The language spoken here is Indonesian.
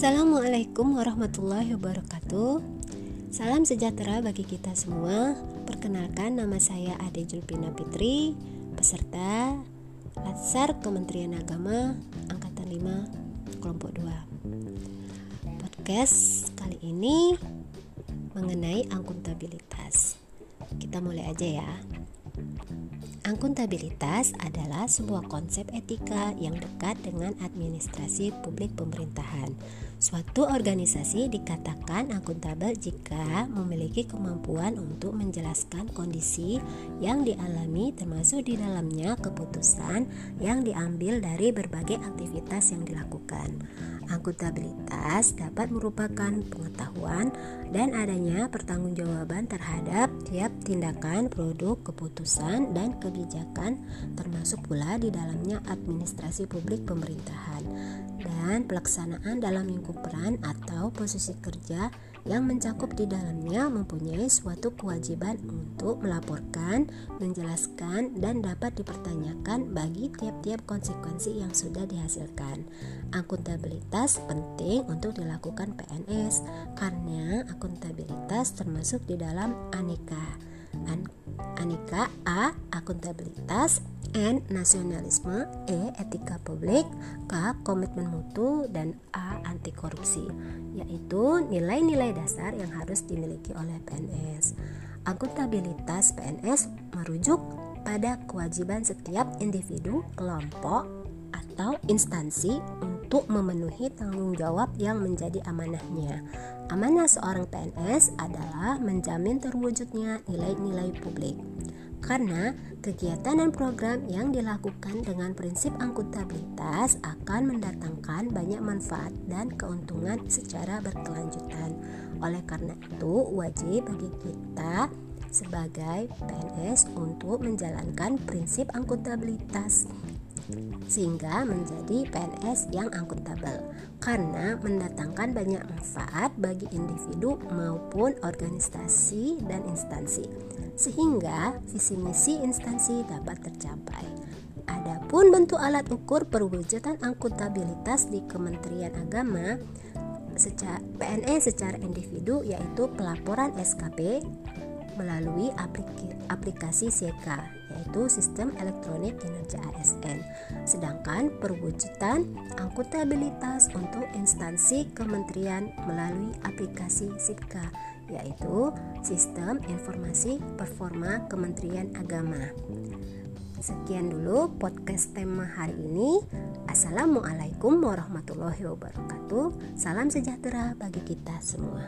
Assalamualaikum warahmatullahi wabarakatuh. Salam sejahtera bagi kita semua. Perkenalkan nama saya Ade Julpina Fitri Peserta Latsar Kementerian Agama Angkatan 5 Kelompok 2 Podcast kali ini Mengenai akuntabilitas Kita mulai aja ya Akuntabilitas adalah sebuah konsep etika yang dekat dengan administrasi publik pemerintahan. Suatu organisasi dikatakan akuntabel jika memiliki kemampuan untuk menjelaskan kondisi yang dialami termasuk di dalamnya keputusan yang diambil dari berbagai aktivitas yang dilakukan. Akuntabilitas dapat merupakan pengetahuan dan adanya pertanggungjawaban terhadap tiap tindakan, produk, keputusan, dan kebijakan, termasuk pula di dalamnya administrasi publik pemerintahan dan pelaksanaan dalam lingkup peran atau posisi kerja yang mencakup di dalamnya mempunyai suatu kewajiban untuk melaporkan, menjelaskan, dan dapat dipertanyakan bagi tiap-tiap konsekuensi yang sudah dihasilkan. Akuntabilitas penting untuk dilakukan PNS karena akuntabilitas termasuk di dalam aneka. An aneka A. Akuntabilitas N. Nasionalisme E. Etika publik K. Komitmen mutu dan A. Anti korupsi yaitu nilai-nilai dasar yang harus dimiliki oleh PNS. Akuntabilitas PNS merujuk pada kewajiban setiap individu, kelompok, atau instansi untuk memenuhi tanggung jawab yang menjadi amanahnya. Amanah seorang PNS adalah menjamin terwujudnya nilai-nilai publik. Karena kegiatan dan program yang dilakukan dengan prinsip akuntabilitas akan mendatangkan banyak manfaat dan keuntungan secara berkelanjutan. Oleh karena itu, wajib bagi kita sebagai PNS untuk menjalankan prinsip akuntabilitas sehingga menjadi PNS yang akuntabel karena mendatangkan banyak manfaat bagi individu maupun organisasi dan instansi sehingga visi misi instansi dapat tercapai. Adapun bentuk alat ukur perwujudan akuntabilitas di Kementerian Agama secara PNS secara individu yaitu pelaporan SKP melalui aplikasi CK yaitu Sistem Elektronik Kinerja ASN. Sedangkan perwujudan akuntabilitas untuk instansi kementerian melalui aplikasi SIPKA yaitu Sistem Informasi Performa Kementerian Agama. Sekian dulu podcast tema hari ini. Assalamualaikum warahmatullahi wabarakatuh. Salam sejahtera bagi kita semua.